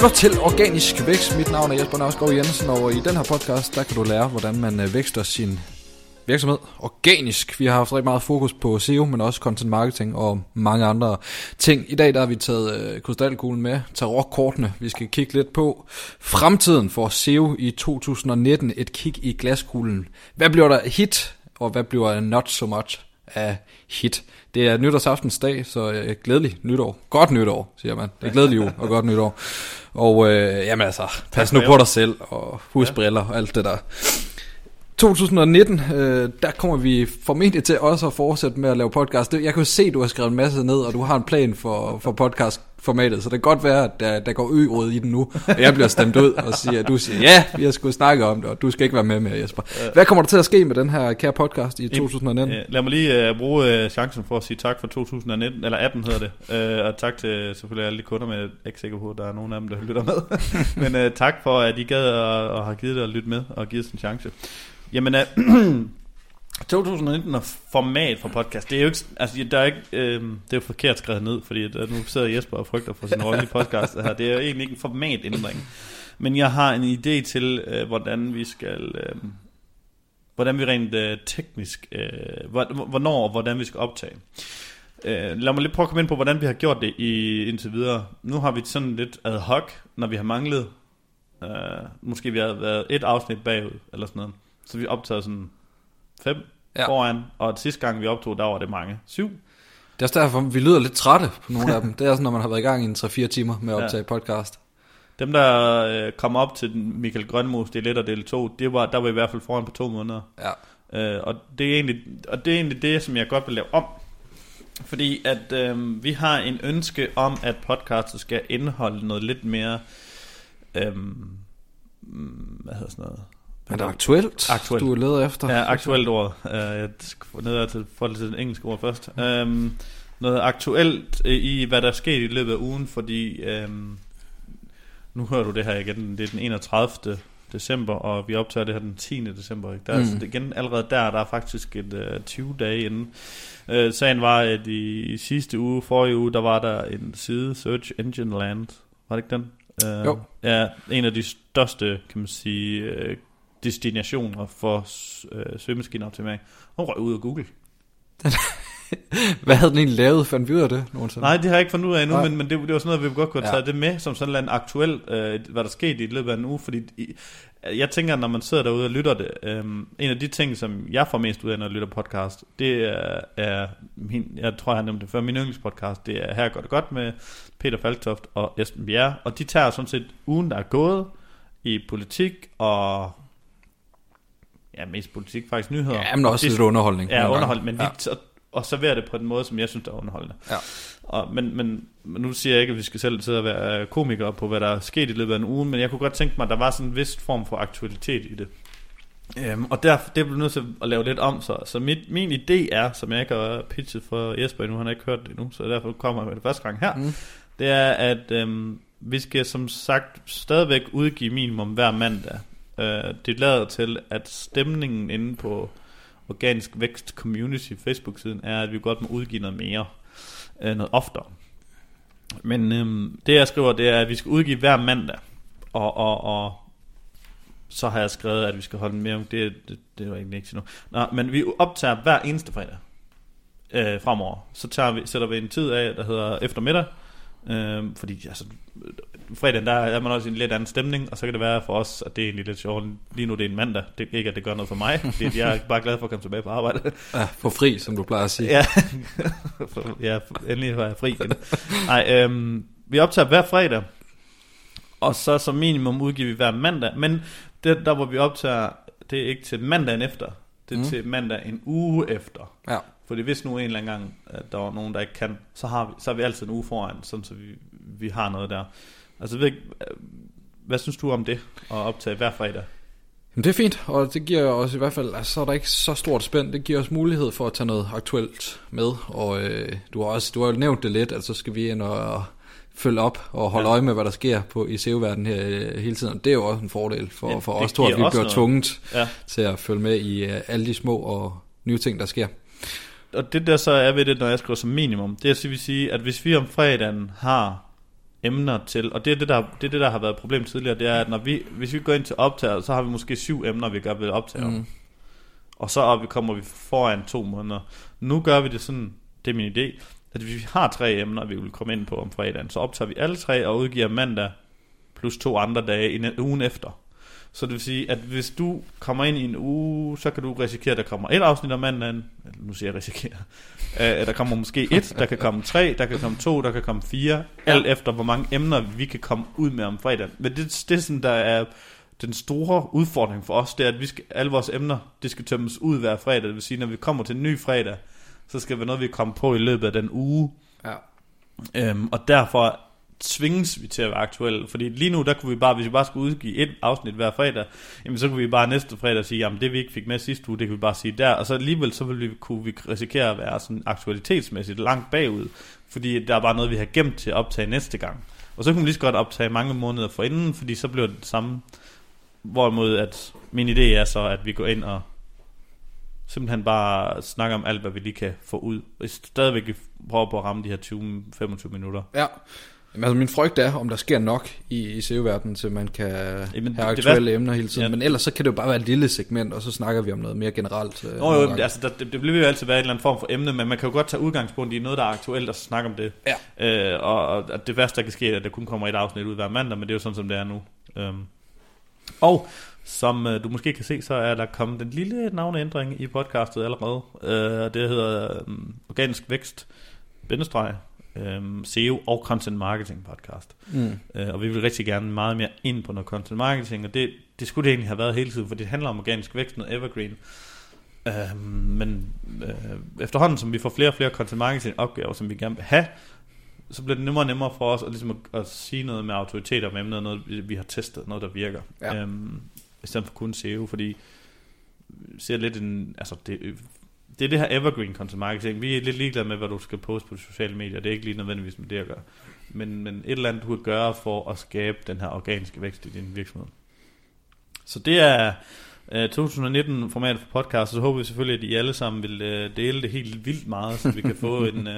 lytter til Organisk Vækst. Mit navn er Jesper Nørskov Jensen, og i den her podcast, der kan du lære, hvordan man øh, vækster sin virksomhed organisk. Vi har haft rigtig meget fokus på SEO, men også content marketing og mange andre ting. I dag der har vi taget øh, krystalkuglen med, tarotkortene. Vi skal kigge lidt på fremtiden for SEO i 2019. Et kig i glaskuglen. Hvad bliver der hit, og hvad bliver not so much af hit? Det er nytårsaftensdag, så øh, glædelig nytår. Godt nytår, siger man. Det er glædelig jul og godt nytår. Og øh, jamen altså, pas nu på dig selv, og husk briller og alt det der. 2019, øh, der kommer vi formentlig til også at fortsætte med at lave podcast. Jeg kan jo se, at du har skrevet en masse ned, og du har en plan for, for podcast podcastformatet, så det kan godt være, at der, der går ø i den nu, og jeg bliver stemt ud og siger, at du siger, ja, vi har skulle snakke om det, og du skal ikke være med med, Jesper. Hvad kommer der til at ske med den her kære podcast i 2019? Lad mig lige uh, bruge uh, chancen for at sige tak for 2019, eller 18 hedder det, uh, og tak til selvfølgelig alle de kunder, men jeg er ikke sikker på, at der er nogen af dem, der lytter med. men uh, tak for, at I gad og, og har givet det at lytte med, og givet os en chance. Jamen, uh, 2019 er format for podcast, det er jo ikke, altså, der er ikke, øh, det er jo forkert skrevet ned, fordi der, øh, nu sidder Jesper og frygter for sin rolle i podcast her. Det er jo egentlig ikke en formatændring. Men jeg har en idé til, øh, hvordan vi skal, øh, hvordan vi rent øh, teknisk, øh, hvornår og hvordan vi skal optage. Øh, lad mig lige prøve at komme ind på, hvordan vi har gjort det i, indtil videre. Nu har vi sådan lidt ad hoc, når vi har manglet, øh, måske vi har været et afsnit bagud, eller sådan noget. Så vi optager sådan fem ja. foran, og sidste gang vi optog, der var det mange. Syv. Det er også derfor, vi lyder lidt trætte på nogle af dem. Det er sådan, når man har været i gang i en 3-4 timer med at optage ja. podcast. Dem, der øh, kom op til Michael Grønmos del 1 og del 2, det var, der var i hvert fald foran på to måneder. Ja. Øh, og, det er egentlig, og det er egentlig det, som jeg godt vil lave om. Fordi at øh, vi har en ønske om, at podcastet skal indeholde noget lidt mere... Øh, hvad hedder sådan noget? Men det er aktuelt, aktuelt. du leder efter. Ja, aktuelt ord. Uh, jeg skal ned til, få det til den engelske ord først. Um, noget aktuelt i, hvad der er sket i løbet af ugen, fordi um, nu hører du det her igen, det er den 31. december, og vi optager det her den 10. december. Ikke? Der er mm. altså, igen allerede der, der er faktisk et uh, øh, 20 dage inden. Uh, sagen var, at i, i sidste uge, forrige uge, der var der en side, Search Engine Land, var det ikke den? Uh, jo. Ja, en af de største, kan man sige, uh, destinationer for øh, søgemaskineoptimering. Hun røg ud af Google. Hvad havde den egentlig lavet? Fandt vi ud af det nogensinde? Nej, det har jeg ikke fundet ud af endnu, men, men det, det var sådan noget, vi godt kunne have taget ja. det med, som sådan en aktuel, øh, hvad der skete i løbet af en uge, fordi i, jeg tænker, når man sidder derude og lytter det, øh, en af de ting, som jeg får mest ud af, når jeg lytter podcast, det er, er min, jeg tror, jeg har nævnt det før, min yndlingspodcast, det er Her går det godt med Peter Falktoft og Esben Bjerre, og de tager sådan set ugen, der er gået, i politik og ja, mest politik, faktisk nyheder. Ja, men også lidt underholdning. Ja, underholdning, men ja. og, og servere det på en måde, som jeg synes, der er underholdende. Ja. Og, men, men, men nu siger jeg ikke, at vi skal selv sidde og være komikere på, hvad der er sket i løbet af en uge, men jeg kunne godt tænke mig, at der var sådan en vis form for aktualitet i det. Um, og derfor, det bliver nødt til at lave lidt om, så, så mit, min idé er, som jeg ikke har pitchet for Jesper endnu, han har ikke hørt det endnu, så derfor kommer jeg med det første gang her, mm. det er, at um, vi skal som sagt stadigvæk udgive minimum hver mandag Øh, det lader til, at stemningen inde på Organisk Vækst Community Facebook-siden er, at vi godt må udgive noget mere, øh, noget oftere. Men øh, det jeg skriver, det er, at vi skal udgive hver mandag, og, og, og så har jeg skrevet, at vi skal holde mere. Det, det, det var egentlig ikke nu. Nå, men vi optager hver eneste fredag øh, fremover. Så tager vi, sætter vi en tid af, der hedder eftermiddag. Øh, fordi altså, fredagen, der er man også i en lidt anden stemning, og så kan det være for os, at det er egentlig lidt sjovt. Lige nu det er en mandag, det er ikke, at det gør noget for mig, fordi jeg er bare glad for at komme tilbage på arbejde. Ja, for fri, som du plejer at sige. Ja, for, ja endelig var jeg fri. Nej, øhm, vi optager hver fredag, og så som minimum udgiver vi hver mandag, men det, der hvor vi optager, det er ikke til mandagen efter, det er mm. til mandag en uge efter. Ja. Fordi hvis nu en eller anden gang, at der var nogen, der ikke kan, så har vi, så har vi altid en uge foran, sådan så vi, vi har noget der. Altså, ved, hvad synes du om det, at optage hver fredag? Jamen, det er fint, og det giver os i hvert fald, altså, så er der ikke så stort spænd, det giver os mulighed for at tage noget aktuelt med, og øh, du har også du har jo nævnt det lidt, at så skal vi ind og følge op og holde ja. øje med, hvad der sker på i SEO-verdenen her øh, hele tiden. Det er jo også en fordel for, ja, for os to, at vi bliver noget. tvunget ja. til at følge med i uh, alle de små og nye ting, der sker. Og det der så er ved det, når jeg skriver som minimum, det er at sige, at hvis vi om fredagen har emner til, og det er det, der, det er det, der har været et problem tidligere, det er, at når vi, hvis vi går ind til optager, så har vi måske syv emner, vi gør ved optager. Mm. Og så op, kommer vi foran to måneder. Nu gør vi det sådan, det er min idé, at hvis vi har tre emner, vi vil komme ind på om fredagen, så optager vi alle tre og udgiver mandag plus to andre dage i ugen efter. Så det vil sige, at hvis du kommer ind i en uge, så kan du risikere, at der kommer et afsnit om mandagen. Nu siger jeg risikere. Uh, der kommer måske et, der kan komme tre, der kan komme to, der kan komme fire. Alt efter, hvor mange emner vi kan komme ud med om fredagen. Men det, det er sådan, der er den store udfordring for os, det er, at vi skal, alle vores emner, det skal tømmes ud hver fredag. Det vil sige, når vi kommer til en ny fredag, så skal det være noget, vi kommer på i løbet af den uge. Ja. Um, og derfor tvinges vi til at være aktuelle. Fordi lige nu, der kunne vi bare, hvis vi bare skulle udgive et afsnit hver fredag, jamen så kunne vi bare næste fredag sige, jamen det vi ikke fik med sidste uge, det kan vi bare sige der. Og så alligevel, så ville vi, kunne vi risikere at være sådan aktualitetsmæssigt langt bagud. Fordi der er bare noget, vi har gemt til at optage næste gang. Og så kunne vi lige så godt optage mange måneder forinden, fordi så bliver det det samme. Hvorimod at min idé er så, at vi går ind og simpelthen bare snakker om alt, hvad vi lige kan få ud. Og stadigvæk prøver på at ramme de her 20-25 minutter. Ja, Jamen, altså min frygt er, om der sker nok i, i SEO-verdenen, til man kan Jamen, have aktuelle det, emner hele tiden. Ja. Men ellers så kan det jo bare være et lille segment, og så snakker vi om noget mere generelt. Øh, Nå, jo, altså, der, det, det bliver jo altid være en eller anden form for emne, men man kan jo godt tage udgangspunkt i noget, der er aktuelt, og så snakke om det. Ja. Øh, og, og det værste, der kan ske, er, at der kun kommer et afsnit ud hver mandag, men det er jo sådan, som det er nu. Øhm. Og som øh, du måske kan se, så er der kommet en lille navneændring i podcastet allerede. Øh, det hedder øh, Organisk Vækst, bindestreg, øhm, SEO og Content Marketing podcast. Mm. Øh, og vi vil rigtig gerne meget mere ind på noget Content Marketing, og det, det skulle det egentlig have været hele tiden, for det handler om organisk vækst, noget evergreen. Øhm, men øh, efterhånden, som vi får flere og flere Content Marketing opgaver, som vi gerne vil have, så bliver det nemmere og nemmere for os at, ligesom at, at sige noget med autoritet om emnet, noget vi har testet, noget der virker. Ja. Øhm, I stedet for kun SEO, fordi ser lidt en, altså det, det er det her evergreen content marketing. Vi er lidt ligeglade med, hvad du skal poste på de sociale medier. Det er ikke lige nødvendigvis med det at gøre. Men, men et eller andet, du kan gøre for at skabe den her organiske vækst i din virksomhed. Så det er uh, 2019-formatet for podcast, og så håber vi selvfølgelig, at I alle sammen vil uh, dele det helt vildt meget, så vi kan få en, uh,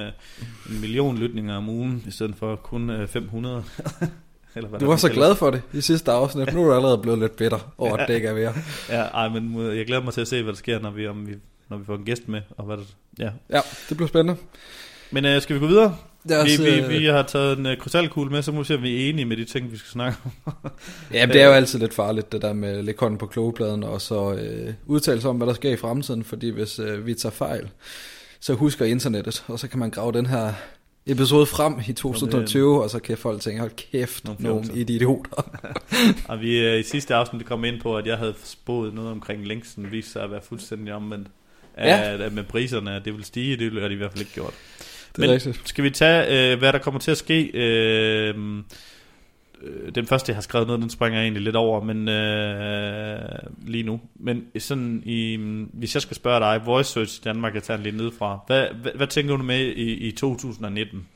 en million lytninger om ugen, i stedet for kun uh, 500. Eller hvad du var så glad for det i sidste afsnit. Nu er du allerede blevet lidt bitter over, at det ikke er ved Ja, ej, men jeg glæder mig til at se, hvad der sker, når vi, om vi når vi får en gæst med. Og hvad det, ja. ja, det bliver spændende. Men øh, skal vi gå videre? Os, vi, vi, øh, vi har taget en uh, krystalkugle med, så må vi se, om vi er enige med de ting, vi skal snakke om. ja, det er jo altid lidt farligt, det der med at lægge hånden på klogepladen, og så øh, udtale sig om, hvad der sker i fremtiden, fordi hvis øh, vi tager fejl, så husker internettet, og så kan man grave den her episode frem i 2020, og så kan folk tænke, hold kæft, nogle, nogle idioter. og vi uh, i sidste afsnit kom ind på, at jeg havde spået noget omkring længsten, viste sig at være fuldstændig omvendt. Ja. At, at med priserne, at det vil stige, det har de i hvert fald ikke gjort. Det er Men rigtigt. skal vi tage, uh, hvad der kommer til at ske? Uh, den første, jeg har skrevet noget, den springer jeg egentlig lidt over, men øh, lige nu. Men sådan i, hvis jeg skal spørge dig, Voice Search i Danmark, jeg tager lidt ned fra. Hvad, hvad, hvad tænker du med i, i 2019?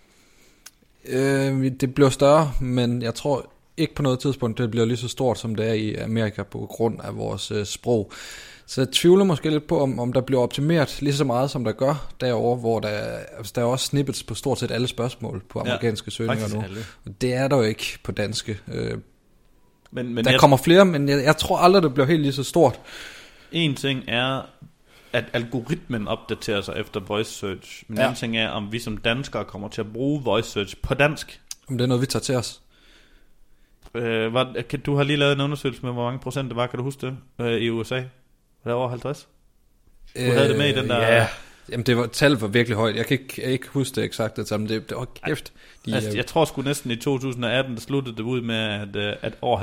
Øh, det bliver større, men jeg tror ikke på noget tidspunkt, det bliver lige så stort, som det er i Amerika på grund af vores øh, sprog. Så jeg tvivler måske lidt på, om, om der bliver optimeret lige så meget, som der gør derovre, hvor der, altså, der er også snippets på stort set alle spørgsmål på amerikanske ja, søgninger nu. Alle. Og det er der jo ikke på danske. Øh, men, men der jeg, kommer flere, men jeg, jeg tror aldrig, det bliver helt lige så stort. En ting er, at algoritmen opdaterer sig efter voice search. Men ja. en ting er, om vi som danskere kommer til at bruge voice search på dansk. Om det er noget, vi tager til os. Øh, var, kan, du har lige lavet en undersøgelse med, hvor mange procent det var, kan du huske det, øh, i USA? Det over 50? Du øh, havde det med i den der... Ja, Jamen det var, tallet var virkelig højt. Jeg kan ikke, jeg ikke huske det eksakte tal, men det, det var kæft. De, altså, jeg tror sgu næsten i 2018, der sluttede det ud med, at, øh, at over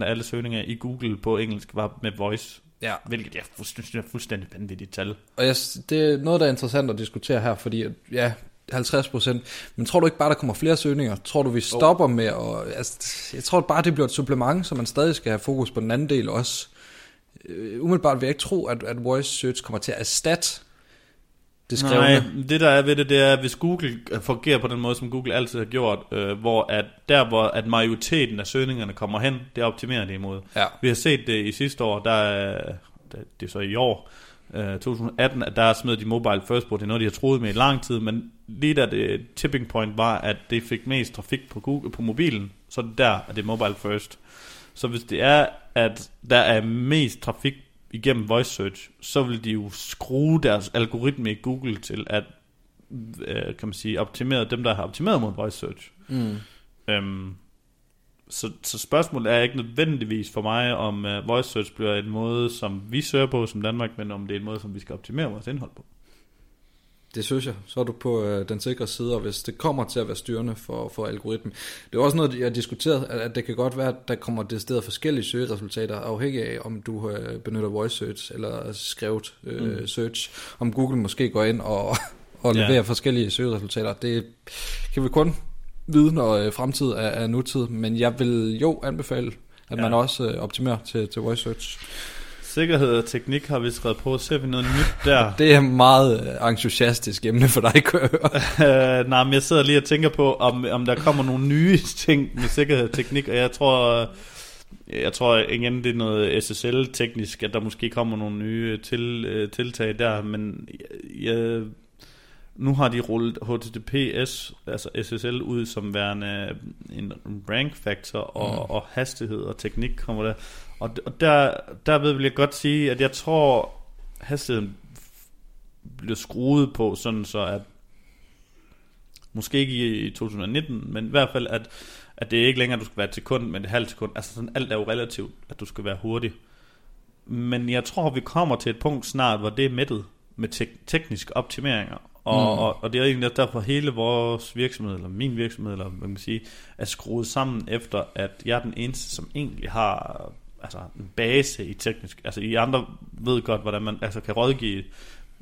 50% af alle søgninger i Google på engelsk var med voice. Ja. Hvilket jeg synes er fuldstændig vanvittigt tal. Og jeg, det er noget, der er interessant at diskutere her, fordi ja, 50% Men tror du ikke bare, der kommer flere søgninger? Tror du, vi stopper oh. med at... Altså, jeg tror bare, det bliver et supplement, så man stadig skal have fokus på den anden del også øh, umiddelbart vil jeg ikke tro, at, at voice search kommer til at erstatte det skrevne. Nej, det der er ved det, det er, at hvis Google fungerer på den måde, som Google altid har gjort, øh, hvor at der, hvor at majoriteten af søgningerne kommer hen, det optimerer det imod. Ja. Vi har set det i sidste år, der, der det er så i år, øh, 2018, at der smed de mobile first på, det er noget, de har troet med i lang tid, men lige da det tipping point var, at det fik mest trafik på, Google, på mobilen, så det der, at det er mobile first. Så hvis det er, at der er mest trafik igennem voice search, så vil de jo skrue deres algoritme i Google til at øh, kan man sige, optimere dem, der har optimeret mod voice search. Mm. Øhm, så, så spørgsmålet er ikke nødvendigvis for mig, om uh, voice search bliver en måde, som vi søger på som Danmark, men om det er en måde, som vi skal optimere vores indhold på. Det synes jeg. Så er du på øh, den sikre side, og hvis det kommer til at være styrende for, for algoritmen. Det er også noget, jeg har diskuteret, at, at det kan godt være, at der kommer det sted forskellige søgeresultater, afhængig af, om du øh, benytter voice search eller skrevet øh, mm. search. Om Google måske går ind og, og leverer ja. forskellige søgeresultater. Det kan vi kun vide, når øh, fremtid er, er nutid. Men jeg vil jo anbefale, at ja. man også øh, optimerer til, til voice search. Sikkerhed og teknik har vi skrevet på. Ser vi noget nyt der? det er meget øh, entusiastisk emne for dig, kan uh, Nej, men jeg sidder lige og tænker på, om, om der kommer nogle nye ting med sikkerhed og teknik, og jeg tror... Jeg tror igen, det er noget SSL-teknisk, at der måske kommer nogle nye til, øh, tiltag der, men jeg, nu har de rullet HTTPS, altså SSL, ud som værende en rank factor, og, mm. og hastighed og teknik kommer der. Og, og der, derved vil jeg godt sige, at jeg tror, hastigheden bliver skruet på, sådan så at, måske ikke i 2019, men i hvert fald, at, at det er ikke længere, at du skal være et sekund, men et halvt sekund. Altså sådan, alt er jo relativt, at du skal være hurtig. Men jeg tror, vi kommer til et punkt snart, hvor det er mættet med te- tekniske optimeringer. Og, mm. og, og det er egentlig derfor hele vores virksomhed, eller min virksomhed, eller hvad man kan sige, er skruet sammen efter, at jeg er den eneste, som egentlig har altså en base i teknisk. Altså I andre ved godt, hvordan man altså, kan rådgive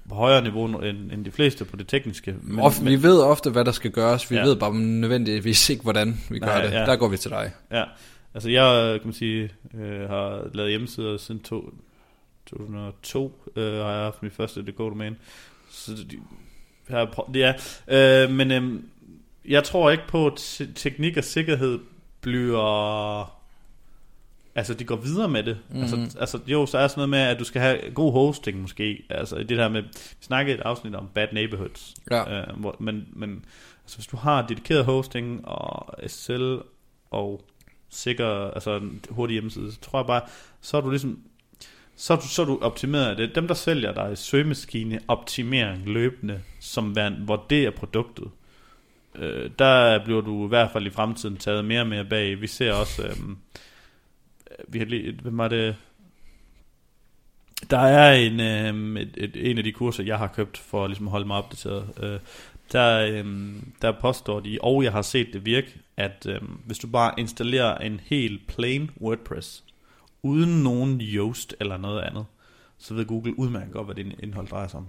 på højere niveau end, end de fleste på det tekniske. Men, ofte, men, vi ved ofte, hvad der skal gøres. Vi ja. ved bare nødvendigvis ikke, hvordan vi gør Nej, det. Ja. Der går vi til dig. Ja, altså jeg kan man sige, øh, har lavet hjemmesider siden to, 2002, øh, har jeg haft mit første DK-domæne. Så de, har er, øh, men øh, jeg tror ikke på, at teknik og sikkerhed bliver Altså, de går videre med det. Mm. Altså, altså, jo, så er sådan noget med, at du skal have god hosting måske. Altså, det der med, vi snakkede et afsnit om bad neighborhoods. Ja. Øh, hvor, men, men altså, hvis du har dedikeret hosting og SSL og sikker, altså en hurtig hjemmeside, så tror jeg bare, så er du ligesom, så er du, så er du optimeret det. Dem, der sælger dig søgemaskine optimering løbende, som hvor det er produktet, øh, der bliver du i hvert fald i fremtiden taget mere og mere bag. Vi ser også, øh, øh vi har lige, hvem var det? Der er en, øh, et, et, en af de kurser, jeg har købt for ligesom at ligesom holde mig opdateret. Øh, der, øh, der påstår de, og jeg har set det virke, at øh, hvis du bare installerer en helt plain WordPress, uden nogen Yoast eller noget andet, så ved Google udmærket godt, hvad det indhold drejer sig om.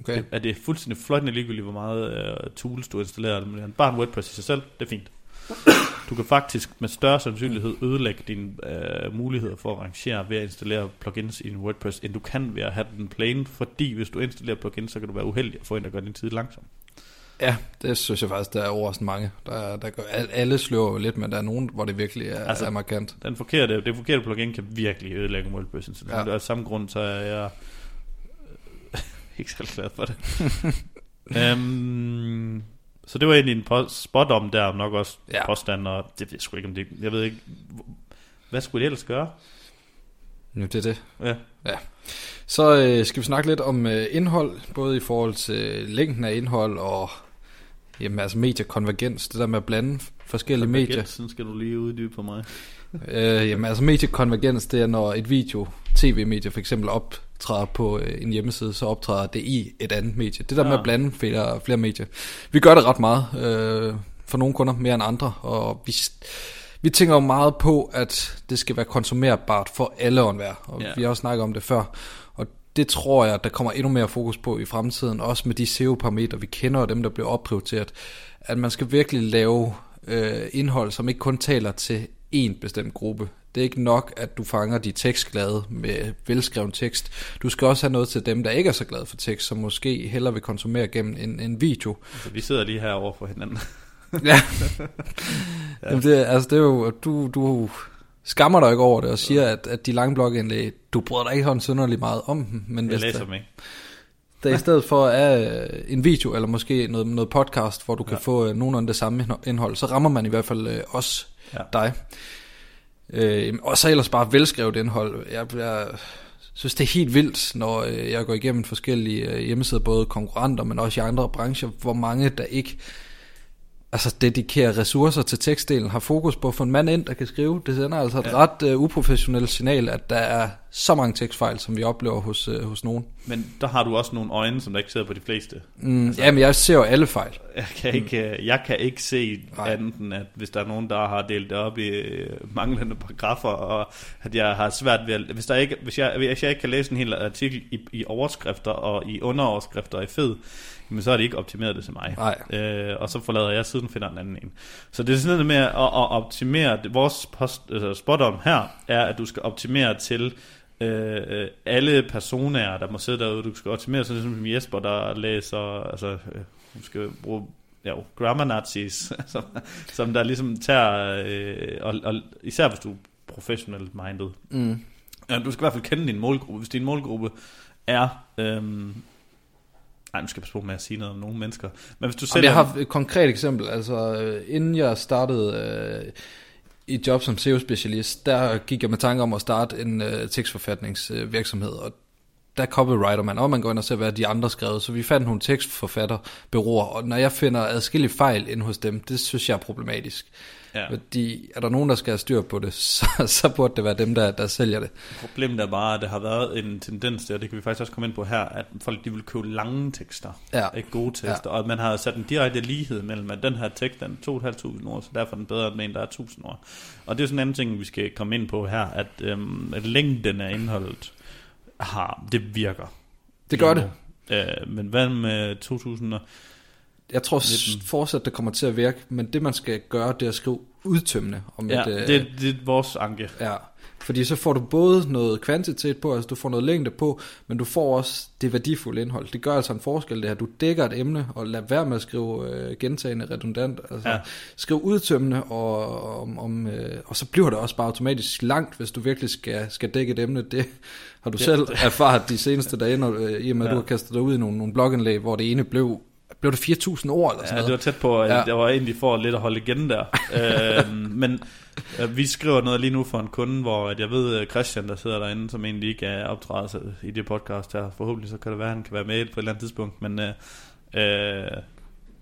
Okay. Det, er det fuldstændig fløjtende ligegyldigt, hvor meget uh, tools du installerer. Men bare en WordPress i sig selv, det er fint. Du kan faktisk med større sandsynlighed ødelægge dine uh, muligheder for at rangere ved at installere plugins i en WordPress, end du kan ved at have den plain, fordi hvis du installerer plugins, så kan du være uheldig at få en, der gør din tid langsom. Ja, det synes jeg faktisk, der er overraskende mange. Der, der går, alle slår jo lidt, men der er nogen, hvor det virkelig er, altså, er markant. Den forkerte, det forkerte plugin kan virkelig ødelægge en WordPress. Så ja. af samme grund, så er jeg ikke så glad for det. um, så det var egentlig en spot om der, nok også ja. påstand, og det ved jeg sgu ikke om det, jeg ved ikke, hvad skulle det ellers gøre? Nu det er det. Ja. ja. Så øh, skal vi snakke lidt om øh, indhold, både i forhold til længden af indhold og jamen, altså mediekonvergens, det der med at blande forskellige medier. skal du lige uddybe for mig. øh, jamen altså mediekonvergens, det er når et video, tv-medie for eksempel optræder på øh, en hjemmeside, så optræder det i et andet medie. Det der ja. med at blande flere, flere medier. Vi gør det ret meget, øh, for nogle kunder mere end andre, og vi vi tænker jo meget på, at det skal være konsumerbart for alle og enhver, og yeah. vi har også snakket om det før. Det tror jeg, der kommer endnu mere fokus på i fremtiden, også med de SEO-parametre, vi kender, og dem, der bliver opprioriteret, at man skal virkelig lave øh, indhold, som ikke kun taler til en bestemt gruppe. Det er ikke nok, at du fanger de tekstglade med velskreven tekst. Du skal også have noget til dem, der ikke er så glade for tekst, som måske hellere vil konsumere gennem en, en video. Altså, vi sidder lige her over for hinanden. ja. ja. Jamen det, altså det er jo, du, du skammer dig ikke over det og siger, at, at de lange blogindlæg, du bryder dig ikke sådan synderlig meget om dem. Men Jeg hvis læser der, dem ikke. der i stedet for er øh, en video, eller måske noget, noget podcast, hvor du kan Ja. få øh, nogenlunde det samme indho- indhold, så rammer man i hvert fald øh, også Ja. dig. Øh, og så ellers bare velskrevet indhold. Jeg, jeg synes, det er helt vildt, når øh, jeg går igennem forskellige hjemmesider, både konkurrenter, men også i andre brancher, hvor mange der ikke altså dedikerer ressourcer til tekstdelen, har fokus på at få en mand ind, der kan skrive. Det sender altså et Ja. ret øh, uprofessionelt signal, at der er så mange tekstfejl, som vi oplever hos, øh, hos nogen. Men der har du også nogle øjne, som der ikke sidder på de fleste. Mm, altså, jamen, jeg ser jo alle fejl. Jeg kan ikke, mm. jeg kan ikke se Nej. andet end, at hvis der er nogen, der har delt det op i øh, manglende paragrafer, og at jeg har svært ved at... Hvis, der ikke, hvis, jeg, hvis jeg ikke kan læse en hel artikel i, i overskrifter og i underoverskrifter i fed, men så er det ikke optimeret det til mig. Nej. Øh, og så forlader jeg siden finder en anden en. Så det er sådan noget med at, at optimere, vores post, altså spot her, er, at du skal optimere til øh, øh, alle personer, der må sidde derude. Du skal optimere sådan som Jesper, der læser, altså, øh, du skal bruge ja, jo, grammar nazis, som, som der ligesom tager, øh, og, og især hvis du er professionelt minded. Mm. Ja, du skal i hvert fald kende din målgruppe. Hvis din målgruppe er... Øhm, ej, nu skal jeg passe på med at sige noget om nogle mennesker. Men hvis du selv... jeg har et konkret eksempel. Altså, øh, inden jeg startede øh, i job som SEO-specialist, der gik jeg med tanke om at starte en øh, tekstforfatningsvirksomhed, og der copywriter man, og man går ind og ser, hvad de andre skrevet. Så vi fandt nogle tekstforfatterbyråer, og når jeg finder adskillige fejl ind hos dem, det synes jeg er problematisk. Ja. Fordi er der nogen, der skal have styr på det, så, så burde det være dem, der, der sælger det. Problemet er bare, at der har været en tendens til, og det kan vi faktisk også komme ind på her, at folk de vil købe lange tekster, Ja. ikke gode tekster, ja. og man har sat en direkte lighed mellem, at den her tekst den er 2.500 ord, så derfor er den bedre end en, der er 1.000 ord. Og det er sådan en anden ting, vi skal komme ind på her, at, øhm, at længden af indholdet har, det virker. Det gør det. Øh, men hvad med 2000 og... Jeg tror s- 19. fortsat, det kommer til at virke, men det man skal gøre, det er at skrive udtømmende om Ja, et, øh, det, det er vores anke. Ja, fordi så får du både noget kvantitet på, altså du får noget længde på, men du får også det værdifulde indhold. Det gør altså en forskel det her. Du dækker et emne, og lad være med at skrive øh, gentagende redundant. Altså, Ja. Skriv udtømmende, og, om, om, øh, og så bliver det også bare automatisk langt, hvis du virkelig skal, skal dække et emne. Det har du Ja. ja. selv erfaret de seneste dage, når, øh, i og med at Ja. du har kastet dig ud i nogle, nogle blogindlæg, hvor det ene blev, blev det 4.000 ord eller sådan Ja, noget. det var tæt på, at ja. Jeg var egentlig for lidt at holde igen der. øhm, men øh, vi skriver noget lige nu for en kunde, hvor at jeg ved, at Christian, der sidder derinde, som egentlig ikke er optrædet sig i det podcast her, forhåbentlig så kan det være, at han kan være med på et eller andet tidspunkt, men øh, øh,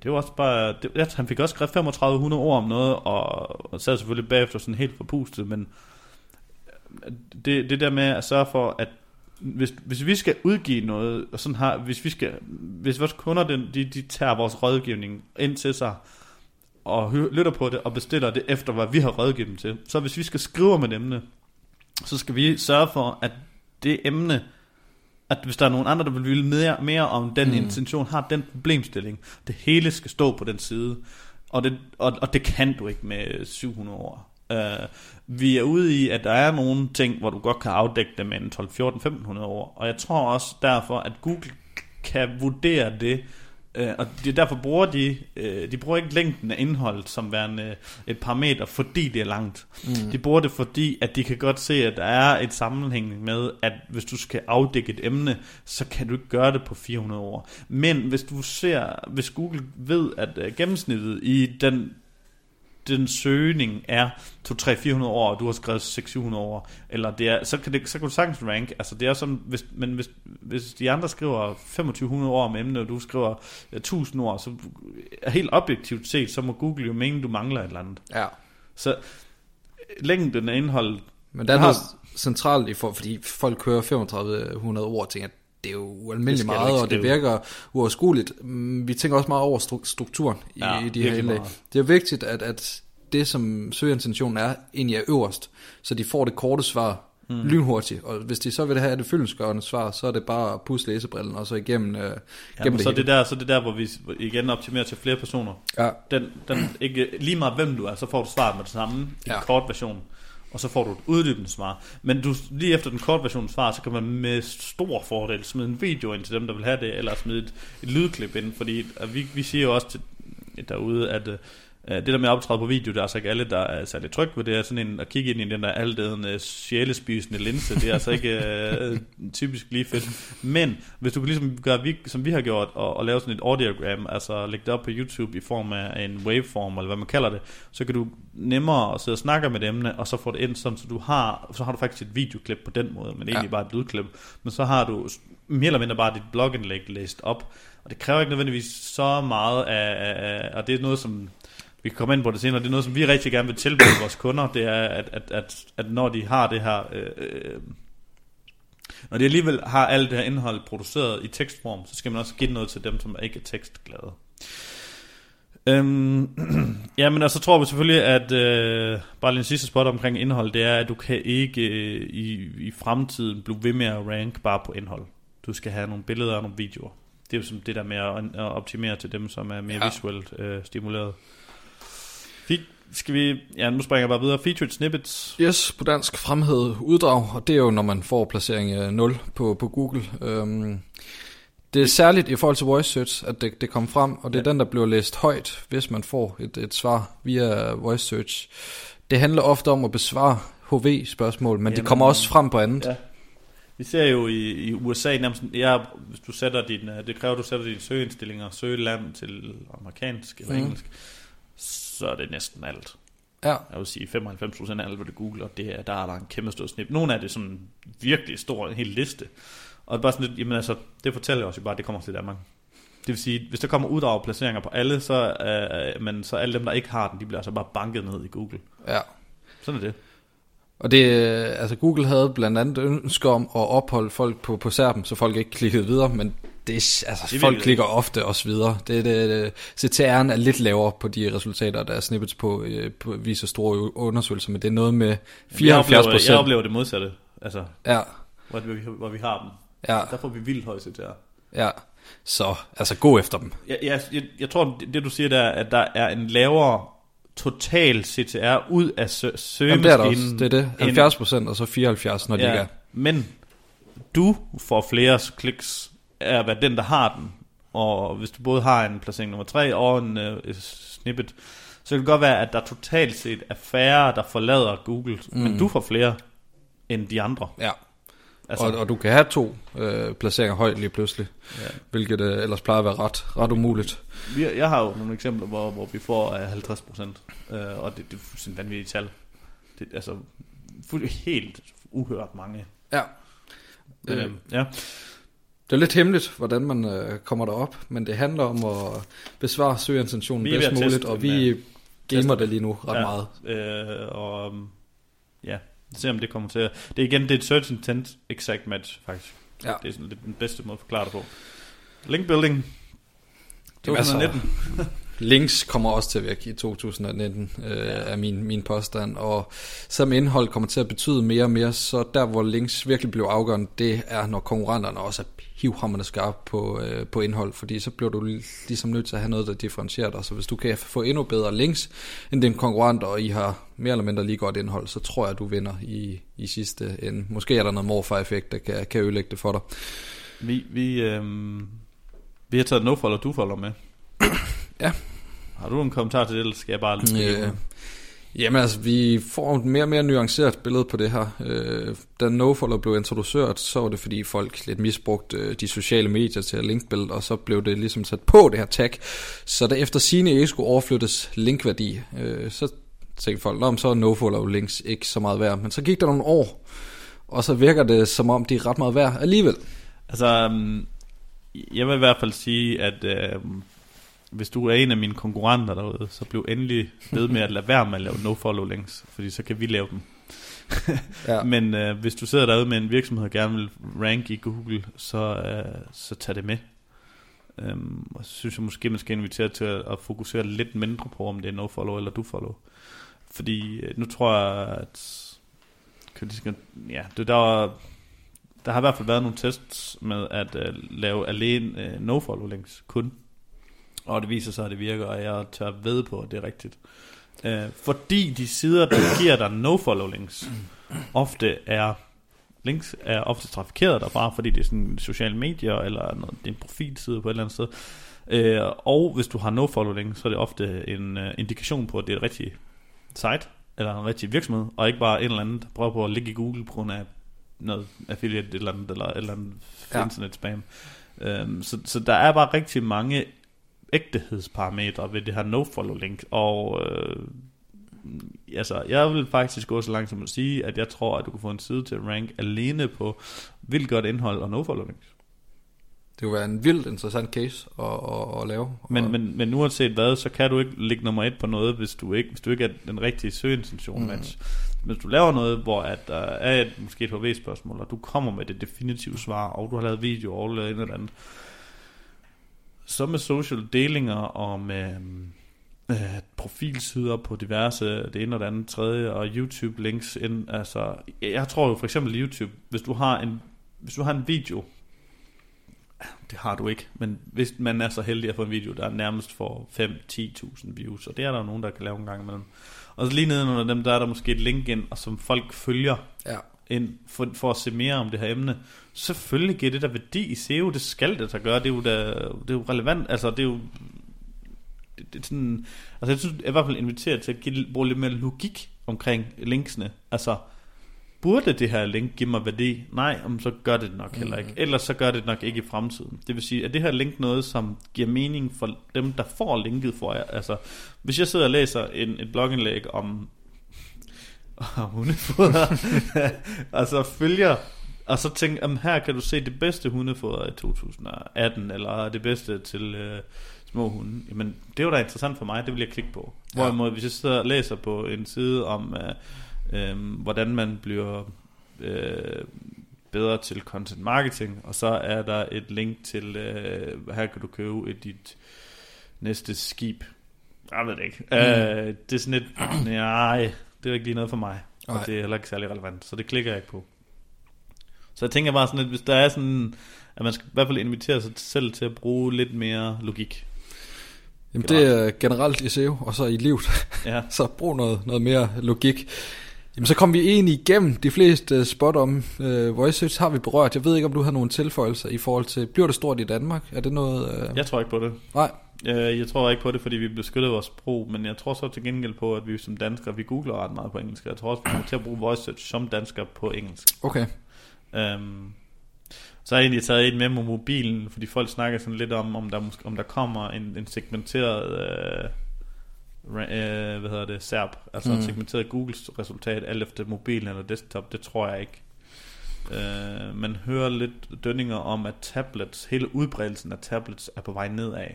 det var også bare, det, ja, han fik også skrevet 3500 ord om noget, og, og sad selvfølgelig bagefter sådan helt forpustet, men det, det der med at sørge for, at hvis, hvis vi skal udgive noget, og sådan har, hvis vi skal, hvis vores kunder, de, de, de tager vores rådgivning ind til sig, og hø- lytter på det, og bestiller det efter, hvad vi har rådgivet dem til, så hvis vi skal skrive om et emne, så skal vi sørge for, at det emne, at hvis der er nogen andre, der vil vide mere, mere om den mm. Intention, har den problemstilling, det hele skal stå på den side, og det, og, og det kan du ikke med 700 ord. Uh, vi er ude i, at der er nogle ting, hvor du godt kan afdække dem med en 12, 14, 1500 ord, og jeg tror også derfor, at Google kan vurdere det, uh, og det er derfor bruger de, uh, de bruger ikke længden af indholdet som værende et parameter, fordi det er langt. Mm. De bruger det fordi, at de kan godt se, at der er et sammenhæng med, at hvis du skal afdække et emne, så kan du ikke gøre det på 400 ord. Men hvis du ser, hvis Google ved, at uh, gennemsnittet i den den søgning er 2-3-400 år, og du har skrevet 600-700 år, eller det er, så, kan det, så kan du sagtens rank, altså det er sådan, hvis, men hvis, hvis de andre skriver 2500 år om emnet, og du skriver ja, 1000 ord, så helt objektivt set, så må Google jo mene, du mangler et eller andet. Ja. Så længden af indholdet, Men er Har- centralt i for, fordi folk kører 3500 ord og tænker, det er jo ualmindeligt meget, og det virker uoverskueligt. Mm, Vi tænker også meget over stru- strukturen i, Ja, i de her indlæg. meget. Det er vigtigt, at, at det, som søgeintentionen er, egentlig er øverst, så de får det korte svar mm. lynhurtigt. Og hvis de så vil have det fyldensgørende svar, så er det bare at pusse læsebrillen, og så igennem, øh, ja, gennem men det så hele. det der, så er det der, hvor vi igen optimerer til flere personer. Ja, Den, den, ikke, lige meget hvem du er, så får du svaret med det samme i ja. Ja. kort version. Og så får du et uddybende svar. Men du, lige efter den korte version svar, så kan man med stor fordel smide en video ind til dem, der vil have det, eller smide et, et lydklip ind, fordi at vi, vi siger jo også til, derude, at, øh, det der med at optræde på video, det er altså ikke alle, der er særlig tryg ved det. er sådan en, at kigge ind i den der aldedende sjælespisende linse. Det er altså ikke øh, typisk lige fedt. Men hvis du kan ligesom gøre, som vi har gjort, og, og lave sådan et audiogram, altså lægge det op på YouTube i form af en waveform, eller hvad man kalder det, så kan du nemmere sidde og snakke med emne, og så få det ind, sådan, så du har, så har du faktisk et videoklip på den måde, men egentlig Ja. bare et lydklip. Men så har du mere eller mindre bare dit blogindlæg læst op, og det kræver ikke nødvendigvis så meget af, af, af og det er noget, som vi kan komme ind på det senere, det er noget, som vi rigtig gerne vil tilbyde vores kunder, det er, at, at, at, at når de har det her, øh, øh, når de alligevel har alt det her indhold produceret i tekstform, så skal man også give noget til dem, som ikke er tekstglade. Øhm, ja, men altså tror vi selvfølgelig, at øh, bare lige en sidste spot omkring indhold, det er, at du kan ikke øh, i, i fremtiden blive ved med at rank bare på indhold. Du skal have nogle billeder og nogle videoer. Det er jo som det der med at, at optimere til dem, som er mere ja. visuelt øh, stimuleret. Skal vi, ja, nu springer jeg bare videre. Featured snippets. Yes, på dansk fremhed uddrag, og det er jo, når man får placering øh, 0 på, på Google. Øhm, det er særligt i forhold til voice search, at det, det kom frem, og det er Ja. den, der bliver læst højt, hvis man får et, et svar via voice search. Det handler ofte om at besvare HV-spørgsmål, men Jamen, det kommer også frem på andet. Ja. Vi ser jo i, i USA nærmest, ja, hvis du sætter din, øh, det kræver, at du sætter dine søgeindstillinger, søgeland til amerikansk eller mm. engelsk, så er det næsten alt. Ja, Jeg vil sige 95% af alt, hvad du googler, det er, der er der en kæmpe stor snip. Nogle af det er sådan virkelig stor, en hel liste. Og det bare sådan lidt, jamen altså, det fortæller os jo bare, at det kommer til Danmark. Det vil sige, hvis der kommer uddrag placeringer på alle, så, øh, men så alle dem, der ikke har den, de bliver altså bare banket ned i Google. ja. Sådan er det. Og det, øh, altså Google havde blandt andet ønsker om at opholde folk på, på serben, så folk ikke klikkede videre, men det, er- altså, Det folk klikker ofte også videre. Det, det, det, CTR'en er lidt lavere på de resultater, der er snippets på, øh, på viser store undersøgelser, men det er noget med 74 Jeg oplever, procent. jeg oplever det modsatte, altså, Ja, hvor, vi, hvor vi har dem. ja, Der får vi vildt høj CTR. ja. Så altså gå efter dem. Jeg, jeg, jeg, jeg tror, det, det du siger der, at der er en lavere total CTR ud af sø- Jamen, det er søgemaskinen. Det er det. end- 70 procent og så 74, når de ikke er. Men du får flere kliks af at være den, der har den. Og hvis du både har en placering nummer 3 og en uh, snippet, så kan det godt være, at der totalt set er færre, der forlader Google. Mm. Men du får flere end de andre. Ja. Altså, Og, og du kan have to øh, placeringer højt lige pludselig, ja. hvilket øh, ellers plejer at være ret, ret umuligt. Vi, jeg har jo nogle eksempler, hvor, hvor vi får øh, 50 procent, øh, og det, det er fuldstændig vanvittigt tal. Det er altså fuld, helt uhørt mange. Ja. Øh, Øh, ja. Det er lidt hemmeligt, hvordan man øh, kommer derop, men det handler om at besvare søgeintentionen bedst muligt, teste og vi gamer tester det lige nu ret Ja. meget. Øh, og ja, se om det kommer til at... Det er igen, det er et search intent exact match, faktisk. Ja. Det er sådan lidt den bedste måde at forklare det på. Link building. Jamen, altså, 2019. Links kommer også til at virke i 2019, øh, ja. er min, min påstand, og som indhold kommer til at betyde mere og mere, så der hvor links virkelig bliver afgørende, det er når konkurrenterne også er hivhammerne skarpe på, øh, på indhold, fordi så bliver du ligesom nødt til at have noget, der differentierer dig, så hvis du kan få endnu bedre links end din konkurrent, og I har mere eller mindre lige godt indhold, så tror jeg, at du vinder i, i sidste ende. Måske er der noget morfar-effekt, der kan, kan ødelægge det for dig. Vi, vi, øhm, vi har taget nofollow og dofollow med. Ja. Har du en kommentar til det, eller skal jeg bare... Øh, jamen altså, vi får et mere og mere nuanceret billede på det her. Øh, da NoFollow blev introduceret, så var det fordi folk lidt misbrugte øh, de sociale medier til at linkbuild, og så blev det ligesom sat på det her tag. Så da efter sine ikke skulle overflyttes linkværdi, øh, så tænkte folk, men så er NoFollow links ikke så meget værd. Men så gik der nogle år, og så virker det som om, de er ret meget værd alligevel. Altså, um, jeg vil i hvert fald sige, at um, hvis du er en af mine konkurrenter derude, så bliv endelig ved med at lade være med at lave no-follow links, fordi så kan vi lave dem. Ja. Men uh, hvis du sidder derude med en virksomhed og gerne vil rank i Google, så, uh, så tag det med. Um, og så synes jeg måske, man skal invitere til at, at fokusere lidt mindre på, om det er no-follow eller do-follow. Fordi uh, nu tror jeg, at kan skal, ja, det der var, der har i hvert fald været nogle tests med at uh, lave alene uh, no-follow links kun. Og det viser sig, at det virker, og jeg tør ved på, at det er rigtigt. Uh, fordi de sider, der giver dig no-follow links, ofte er links er ofte trafikeret derfra, fordi det er sådan sociale medier, eller noget, en profilside på et eller andet sted. Øh, og hvis du har no-follow link, så er det ofte en uh, indikation på, at det er et rigtigt site, eller en rigtig virksomhed, og ikke bare en eller anden, der prøver på at ligge i Google på grund af noget affiliate eller andet, eller, eller andet ja. internet spam. Um, så, så der er bare rigtig mange ægtehedsparametre ved det her no-follow link, og øh, altså, jeg vil faktisk gå så langt som at sige, at jeg tror, at du kan få en side til at rank alene på vildt godt indhold og no-follow links. Det kunne være en vildt interessant case at, at, at lave. Men, men, men uanset hvad, så kan du ikke ligge nummer et på noget, hvis du ikke, hvis du ikke er den rigtige søgeintention mm. match. Hvis du laver noget, hvor at der er et, måske et HV-spørgsmål, og du kommer med det definitive svar, og du har lavet video og eller andet andet, så med social delinger og med øh, øh, profilsider på diverse, det ene og det andet tredje, og YouTube links ind, altså, jeg tror jo for eksempel YouTube, hvis du har en, hvis du har en video, det har du ikke, men hvis man er så heldig at få en video, der nærmest får 5-10.000 views, og det er der nogen, der kan lave en gang imellem. Og så lige nedenunder dem, der er der måske et link ind, og som folk følger ja ind for, for at se mere om det her emne. Selvfølgelig giver det der værdi i SEO, det skal det der gøre, det er jo, da, det er jo relevant, altså det er jo det, det er sådan, altså jeg synes jeg er i hvert fald inviteret til at give, bruge lidt mere logik omkring linksene. Altså, burde det her link give mig værdi? Nej, om så gør det nok heller ikke. Mm. Ellers så gør det nok ikke i fremtiden. Det vil sige, at det her link noget, som giver mening for dem, der får linket for jer? Altså, hvis jeg sidder og læser en, et blogindlæg om, om hundefoder, altså følger og så tænker jeg, her kan du se det bedste hundefoder i 2018, eller det bedste til øh, små hunde. Jamen, det jo da interessant for mig, det vil jeg klikke på. Hvorimod, hvis jeg sidder og læser på en side om, øh, øh, hvordan man bliver øh, bedre til content marketing, og så er der et link til, øh, her kan du købe et, dit næste skib. Jeg ved det ikke. Mm. Øh, det er sådan et, nej, det er ikke lige noget for mig. Og det er heller ikke særlig relevant, så det klikker jeg ikke på. Så jeg tænker bare sådan, at hvis der er sådan, at man skal i hvert fald invitere sig selv til at bruge lidt mere logik. Jamen generelt. det er generelt i SEO, og så i livet. Ja. så brug noget, noget mere logik. Jamen så kom vi egentlig igennem de fleste spot om uh, voice search har vi berørt. Jeg ved ikke, om du har nogle tilføjelser i forhold til, bliver det stort i Danmark? Er det noget... Uh... Jeg tror ikke på det. Nej. Jeg, jeg tror ikke på det, fordi vi beskytter vores sprog, men jeg tror så til gengæld på, at vi som danskere, vi googler ret meget på engelsk. Jeg tror også, vi kommer til at bruge voice search som dansker på engelsk. Okay. Um, så har jeg egentlig taget en med på mobilen, fordi folk snakker sådan lidt om, om der, måske, om der kommer en, en segmenteret, øh, øh, hvad hedder det, SERP, altså mm. en segmenteret Googles resultat, alt efter mobilen eller desktop, det tror jeg ikke. Uh, man hører lidt dønninger om, at tablets, hele udbredelsen af tablets er på vej nedad.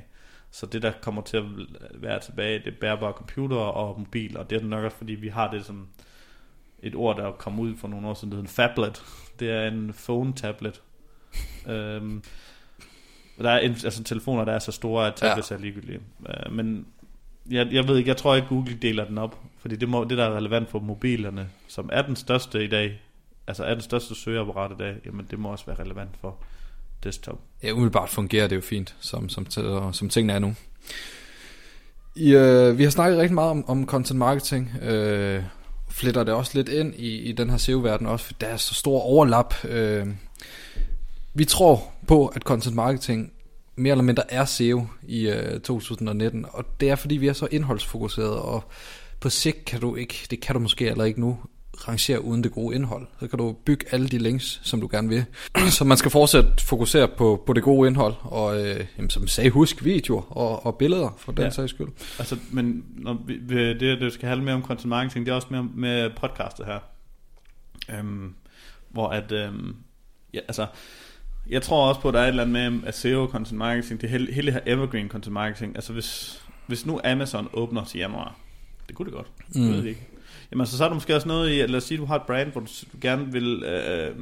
Så det, der kommer til at være tilbage, det er bærbare computer og mobil, og det er nok også, fordi vi har det som et ord, der kom ud for nogle år siden, det en phablet. Det er en phone-tablet. øhm, der er en, altså telefoner, der er så store, at tablets ja. er ligegyldige. Uh, men jeg, jeg ved ikke, jeg tror ikke Google deler den op, fordi det, må, det der er relevant for mobilerne, som er den største i dag, altså er den største søgeapparat i dag, jamen det må også være relevant for desktop. Ja, umiddelbart fungerer det jo fint, som, som, som tingene er nu. I, øh, vi har snakket rigtig meget om, om content marketing, øh, fletter det også lidt ind i, i den her SEO-verden også, for der er så stor overlap. Øh, vi tror på, at content marketing mere eller mindre er SEO i øh, 2019, og det er fordi vi er så indholdsfokuseret, og på sigt kan du ikke, det kan du måske eller ikke nu, rangere uden det gode indhold. Så kan du bygge alle de links, som du gerne vil. Så man skal fortsat fokusere på, på det gode indhold, og øh, jamen, som sagde, husk videoer og, og billeder, for den ja. sags skyld. Altså, men når vi, det, det skal handle mere om content marketing, det er også mere med podcastet her. Øhm, hvor at, øhm, ja, altså, jeg tror også på, at der er et eller andet med at SEO content marketing, det hele, hele her evergreen content marketing. Altså hvis, hvis nu Amazon åbner til januar, det kunne det godt, mm. det ved jeg ikke. Jamen så, så er der måske også noget i, at lad os sige, at du har et brand, hvor du, gerne, vil, øh, øh,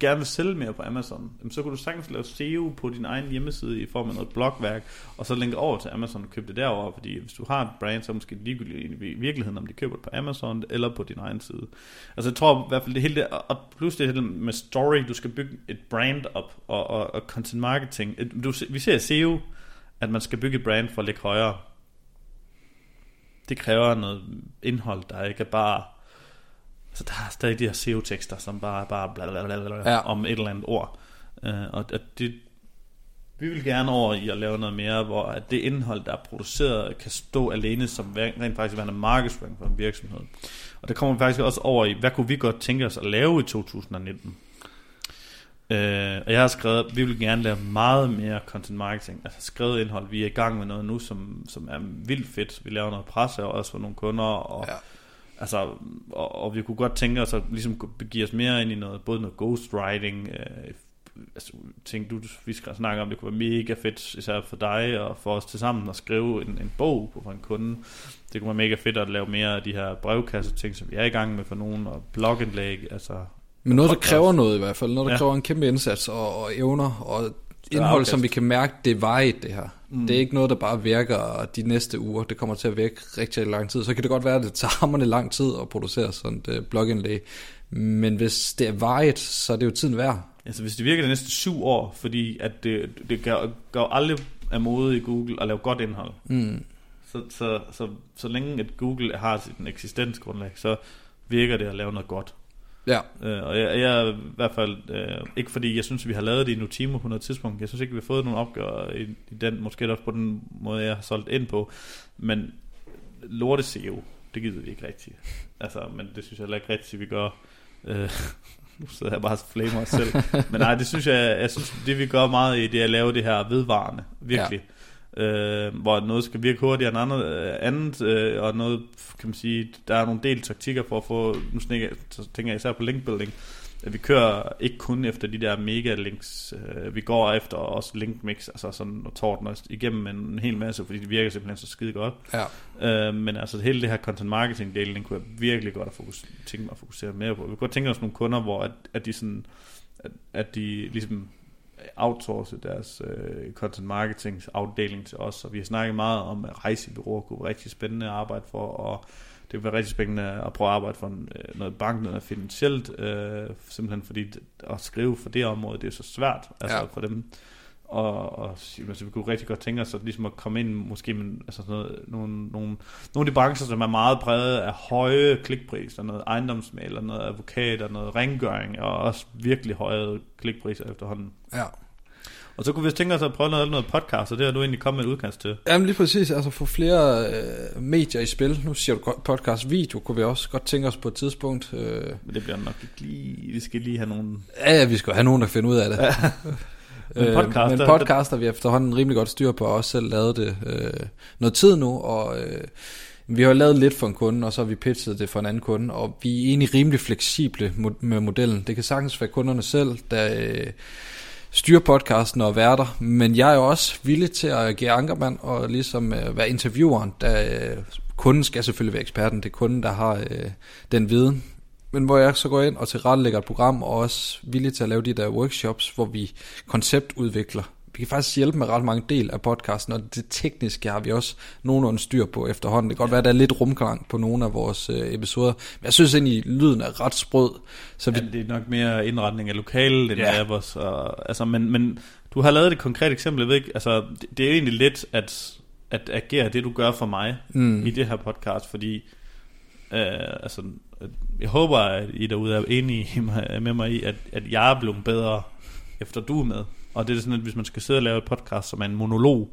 gerne vil sælge mere på Amazon. Jamen, så kan du sagtens lave SEO på din egen hjemmeside i form af noget blogværk, og så linke over til Amazon og købe det derover, fordi hvis du har et brand, så er det måske ligegyldigt i virkeligheden, om de køber det på Amazon eller på din egen side. Altså jeg tror i hvert fald det hele det, og plus det hele med story, du skal bygge et brand op, og, og, og content marketing. Du, vi ser SEO, at man skal bygge et brand for at ligge højere det kræver noget indhold, der ikke er bare... Altså, der er stadig de her SEO-tekster, som bare bare bla, bla, bla, bla, ja. om et eller andet ord. Uh, og at det vi vil gerne over i at lave noget mere, hvor at det indhold, der er produceret, kan stå alene som rent faktisk være en markedsføring for en virksomhed. Og det kommer vi faktisk også over i, hvad kunne vi godt tænke os at lave i 2019? Øh, og jeg har skrevet, at vi vil gerne lave meget mere content marketing, altså skrevet indhold. Vi er i gang med noget nu, som, som er vildt fedt. Vi laver noget presse også for nogle kunder, og, ja. altså, og, og vi kunne godt tænke os at ligesom begive os mere ind i noget, både noget ghostwriting, øh, altså, ting, du, vi skal snakke om, det kunne være mega fedt, især for dig og for os til sammen at skrive en, en bog på en kunde. Det kunne være mega fedt at lave mere af de her brevkasse ting, som vi er i gang med for nogen, og blogindlæg, altså men noget, der kræver noget i hvert fald. Noget, der ja. kræver en kæmpe indsats og, og evner og indhold, som vi kan mærke, det er vejet det her. Mm. Det er ikke noget, der bare virker de næste uger. Det kommer til at virke rigtig lang tid. Så kan det godt være, at det tager hammerne lang tid at producere sådan et uh, blogindlæg. Men hvis det er vejet, så er det jo tiden værd. Altså hvis det virker de næste syv år, fordi at det, det gør, gør aldrig af mode i Google at lave godt indhold. Mm. Så, så, så, så længe at Google har sit eksistensgrundlag, så virker det at lave noget godt. Ja. Øh, og jeg, jeg er i hvert fald, øh, ikke fordi jeg synes, vi har lavet det i Notimo på noget tidspunkt, jeg synes ikke, vi har fået nogen opgør i, i den, måske også på den måde, jeg har solgt ind på, men lorte SEO, det gider vi ikke rigtigt. Altså, men det synes jeg heller ikke rigtigt, vi gør. Øh, nu sidder jeg bare og flamer os selv. Men nej, det synes jeg, jeg synes, det vi gør meget i, det er at lave det her vedvarende, virkelig. Ja øh, hvor noget skal virke hurtigere end andet, øh, andet øh, og noget, kan man sige, der er nogle del taktikker for at få, nu tænker jeg især på linkbuilding, at vi kører ikke kun efter de der mega links, øh, vi går efter også link mix, altså sådan og torden igennem en hel masse, fordi det virker simpelthen så skide godt. Ja. Øh, men altså hele det her content marketing del, den kunne jeg virkelig godt at fokusere, tænke mig at fokusere mere på. Vi kunne godt tænke os nogle kunder, hvor at, at de sådan, at, at de ligesom outsource deres øh, content marketing afdeling til os, og vi har snakket meget om, at rejsebyråer kunne være rigtig spændende at arbejde for, og det vil være rigtig spændende at prøve at arbejde for øh, noget bank, noget finansielt, øh, simpelthen fordi at skrive for det område, det er så svært, altså ja. for dem, og, og altså, vi kunne rigtig godt tænke os at, ligesom at komme ind måske med altså sådan noget, nogle, nogle, nogle af de brancher, som er meget præget af høje klikpriser, noget ejendomsmaler, noget advokater, noget rengøring, og også virkelig høje klikpriser efterhånden. Ja. Og så kunne vi tænke os at prøve noget, noget podcast, og det har du egentlig kommet med et udkast til. Jamen lige præcis, altså få flere øh, medier i spil. Nu siger du podcast, video kunne vi også godt tænke os på et tidspunkt. Øh. Men det bliver nok ikke lige, vi skal lige have nogen... Ja, ja vi skal have nogen, der finder ud af det. Men podcaster, øh, men podcaster. vi efterhånden rimelig godt styr på, og også selv lavet det øh, noget tid nu, og øh, vi har lavet lidt for en kunde, og så har vi pitchet det for en anden kunde, og vi er egentlig rimelig fleksible med modellen. Det kan sagtens være kunderne selv, der øh, styrer podcasten og værter, men jeg er jo også villig til at agere ankermand og ligesom øh, være intervieweren, da øh, kunden skal selvfølgelig være eksperten, det er kunden, der har øh, den viden, men hvor jeg så går ind og tilrettelægger et program, og også villig til at lave de der workshops, hvor vi konceptudvikler. Vi kan faktisk hjælpe med ret mange del af podcasten, og det tekniske har vi også nogenlunde styr på efterhånden. Det kan godt være, at der er lidt rumklang på nogle af vores øh, episoder, men jeg synes egentlig, at lyden er ret sprød. Så vi... ja, det er nok mere indretning af lokalet, end ja. af os. Og, altså, men, men du har lavet et konkret eksempel, jeg ved ikke, altså, det, det er egentlig lidt at, at agere det, du gør for mig mm. i det her podcast, fordi øh, altså, jeg håber, at I derude er enige med mig i, at, at jeg er blevet bedre, efter du er med. Og det er sådan, at hvis man skal sidde og lave et podcast, som er en monolog,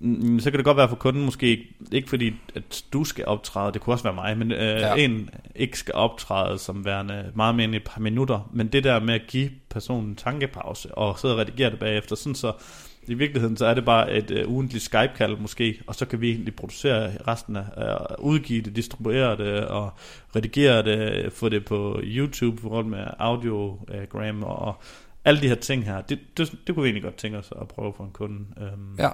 mm, så kan det godt være for kunden måske, ikke fordi at du skal optræde, det kunne også være mig, men øh, ja. en ikke skal optræde som værende meget mere end et par minutter, men det der med at give personen en tankepause, og sidde og redigere det bagefter, sådan så i virkeligheden så er det bare et uh, ugentligt Skype-kald måske, og så kan vi egentlig producere resten af, uh, udgive det, distribuere det og redigere det, få det på YouTube rundt med audiogram øh, og, og alle de her ting her. Det, det, det kunne vi egentlig godt tænke os at prøve for en kunde. Um, ja.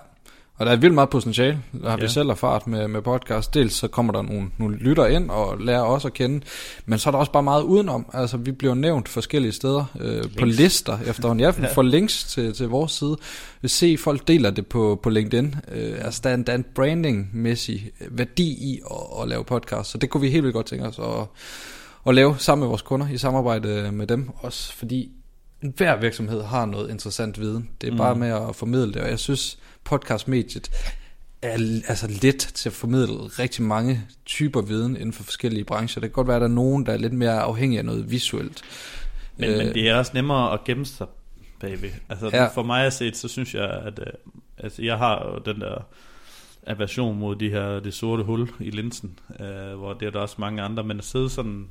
Og der er vildt meget potentiale, der har ja. vi selv erfaret med, med podcast. Dels så kommer der nogle, nogle lytter ind og lærer os at kende, men så er der også bare meget udenom. Altså vi bliver nævnt forskellige steder øh, på lister efterhånden. Ja, ja. får links til, til vores side. Vi se, folk deler det på, på LinkedIn. Øh, altså der er en, der er en branding-mæssig værdi i at, at lave podcast, så det kunne vi helt vildt godt tænke os at, at lave sammen med vores kunder i samarbejde med dem. Også fordi hver virksomhed har noget interessant viden. Det er mm. bare med at formidle det, og jeg synes podcastmediet er altså let til at formidle rigtig mange typer viden inden for forskellige brancher. Det kan godt være, at der er nogen, der er lidt mere afhængige af noget visuelt. Men, øh, men det er også nemmere at gemme sig bagved. Altså ja. for mig at set, så synes jeg, at øh, altså, jeg har jo den der aversion mod de her, det sorte hul i linsen, øh, hvor det er der også mange andre, men at sidde sådan,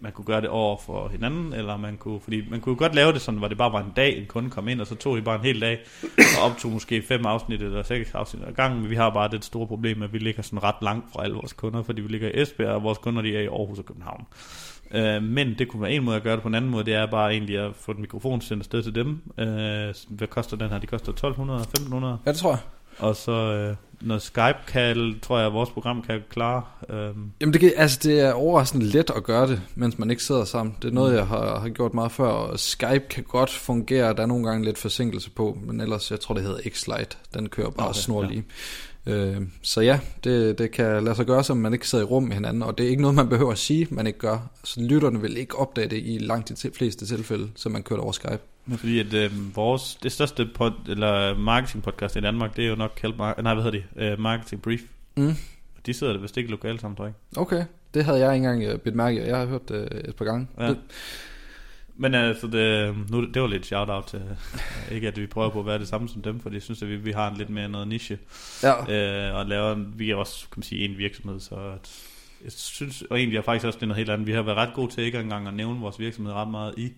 man kunne gøre det over for hinanden, eller man kunne, fordi man kunne godt lave det sådan, hvor det bare var en dag, en kunde kom ind, og så tog I bare en hel dag, og optog måske fem afsnit eller seks afsnit ad gangen, men vi har bare det store problem, at vi ligger sådan ret langt fra alle vores kunder, fordi vi ligger i Esbjerg, og vores kunder de er i Aarhus og København. Øh, men det kunne være en måde at gøre det på en anden måde, det er bare egentlig at få et mikrofon sendt afsted til dem. Øh, hvad koster den her? De koster 1200, 1500. Ja, det tror jeg. Og så øh, noget Skype-kald, tror jeg, at vores program kan klare. Øh, Jamen det, kan, altså det er overraskende let at gøre det, mens man ikke sidder sammen. Det er noget, jeg har, har gjort meget før, og Skype kan godt fungere. Der er nogle gange lidt forsinkelse på, men ellers, jeg tror det hedder X-Lite. Den kører bare okay, snorlige. Ja. Øh, så ja, det, det kan lade sig gøre, så man ikke sidder i rum med hinanden, og det er ikke noget, man behøver at sige, man ikke gør. Så lytterne vil ikke opdage det i langt de til- fleste tilfælde, så man kører det over Skype. men fordi at øh, vores, det største pod, eller marketing podcast i Danmark, det er jo nok Help Mar- nej, hvad hedder de? Øh, marketing Brief. Mm. De sidder der vist ikke lokalt sammen, tror jeg. Okay, det havde jeg ikke engang øh, bidt mærke jeg har hørt det et par gange. Ja. Det, Men altså, det, nu, det var lidt shout-out til, ikke at vi prøver på at være det samme som dem, for jeg synes, at vi, vi har en lidt mere noget niche, ja, øh, og laver, vi er også, kan man sige, en virksomhed, så at, jeg synes, og egentlig er faktisk også det er noget helt andet, vi har været ret gode til ikke engang at nævne vores virksomhed ret meget i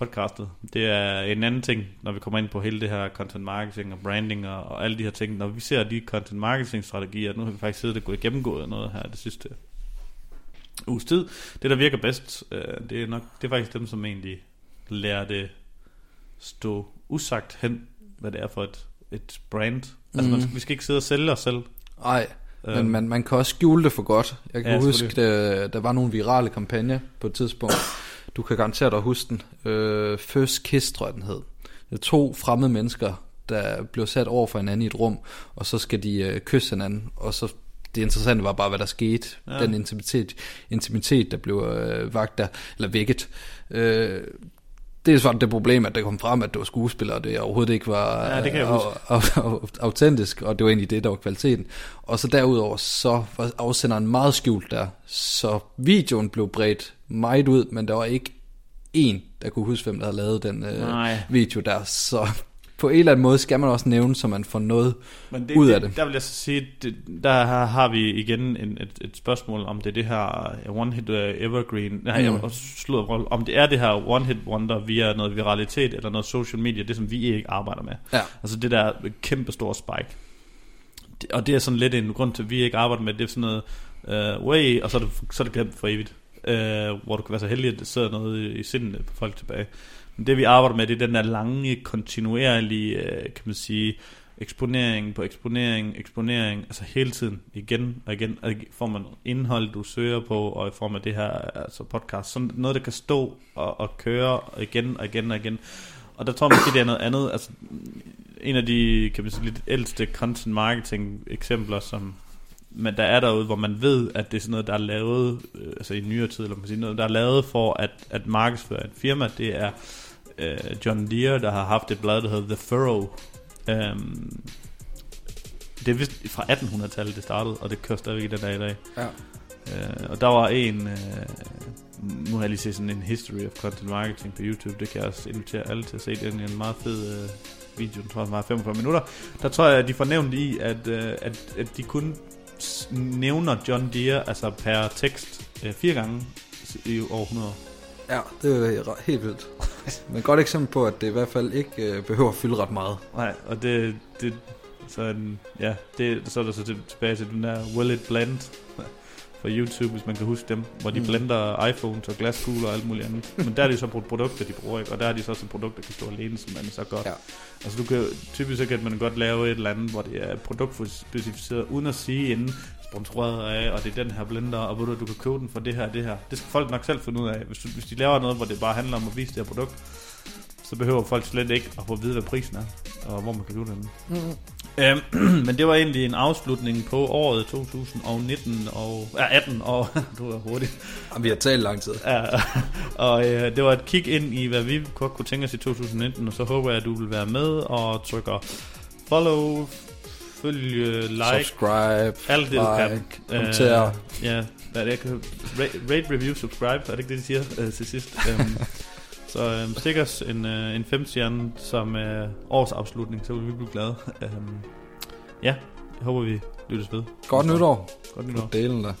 podcastet. Det er en anden ting, når vi kommer ind på hele det her content marketing og branding og, og alle de her ting. Når vi ser de content marketing strategier, nu har vi faktisk siddet og gået gennemgået noget her det sidste uges tid. Det, der virker bedst, øh, det er nok det er faktisk dem, som egentlig lærer det stå usagt hen, hvad det er for et, et brand. Altså, Mhm. man skal, vi skal ikke sidde og sælge os selv. ej, Øhm, Men man, man kan også skjule det for godt. Jeg kan Ja, huske, der, der var nogle virale kampagner på et tidspunkt. Du kan garanteret dig huske den. Øh, First Kiss, tror jeg den hed. Det er to fremmede mennesker, der blev sat over for hinanden i et rum, og så skal de øh, kysse hinanden, og så det interessante var bare, hvad der skete. Ja. Den intimitet, intimitet, der blev øh, vagt der, eller vækket. Øh, det var det problem, at det kom frem, at det var skuespillere, og det overhovedet ikke var Ja, det kan jeg au- autentisk, og det var egentlig det, der var kvaliteten. Og så derudover, så var afsenderen meget skjult der, så videoen blev bredt meget ud, men der var ikke en, der kunne huske, hvem der havde lavet den øh, video der. Så på en eller anden måde skal man også nævne, så man får noget Men det, ud af det. Der vil jeg så sige, det, der har, vi igen en, et, et spørgsmål, om det er det her uh, one hit uh, evergreen, nej, Mm. mm. slået, om det er det her one hit wonder via noget viralitet eller noget social media, det som vi ikke arbejder med. Ja. Altså det der kæmpe store spike. Og det er sådan lidt en grund til, at vi ikke arbejder med det, er sådan noget uh, way, og så er, det, så er det glemt for evigt. Uh, hvor du kan være så heldig, at det sidder noget i, sindet på folk tilbage. Men det vi arbejder med, det er den der lange, kontinuerlige, øh, kan man sige, eksponering på eksponering, eksponering, altså hele tiden, igen og igen, og i form af indhold, du søger på, og i form af det her altså podcast. Sådan noget, der kan stå og, og køre igen og igen og igen. Og der tror jeg måske, det er noget andet. Altså, en af de, kan man sige, lidt ældste content marketing eksempler, som men der er derude, hvor man ved, at det er sådan noget, der er lavet, øh, altså i nyere tid, eller man siger, noget, der er lavet for at, at markedsføre et firma, det er øh, John Deere, der har haft et blad, der hedder The Furrow. Um, det er vist fra 1800-tallet, det startede, og det kører stadigvæk den dag i dag. Ja. Uh, og der var en, uh, nu har jeg lige set sådan en history of content marketing på YouTube, det kan jeg også invitere alle til at se, det er en meget fed uh, video, den tror jeg var 45 minutter. Der tror jeg, at de får nævnt i, at, uh, at, at de kun nævner John Deere, altså per tekst, uh, fire gange i over 100 år. Ja, det er helt vildt. Men et godt eksempel på, at det i hvert fald ikke øh, behøver at fylde ret meget. Nej, og det, det så en, ja, det, så er der så til, tilbage til den der Will It Blend fra YouTube, hvis man kan huske dem, hvor de Mm. blender iPhones og glaskugler og alt muligt andet. Men der er det så pro- produkter, de bruger, ikke? og der er de så også et produkt, der kan stå alene, som man er så godt. Ja. Altså du kan, typisk så kan man godt lave et eller andet, hvor det er produktspecificeret, uden at sige inden, sponsoreret af, og det er den her blender, og ved du, du kan købe den for det her det her. Det skal folk nok selv finde ud af. Hvis, du, hvis de laver noget, hvor det bare handler om at vise det her produkt, så behøver folk slet ikke at få at vide, hvad prisen er, og hvor man kan købe den. Mm. Øhm, men det var egentlig en afslutning på året 2019 og ja, 18 og du er hurtig. Jamen, vi har talt lang tid. Ja, og øh, det var et kig ind i hvad vi godt kunne tænke os i 2019, og så håber jeg at du vil være med og trykker follow, følge, like, Subscribe, alt det du kan. like, kommenter. Øh, ja, er det, jeg kan rate, review, subscribe, er det ikke det, de siger øh, til sidst? øhm, Så øhm, stik os en, øh, en femstjerne som øh, årsafslutning, så vil vi blive glade. øhm, ja, jeg håber vi lyttes ved. Godt nytår. Godt nytår. Delen der.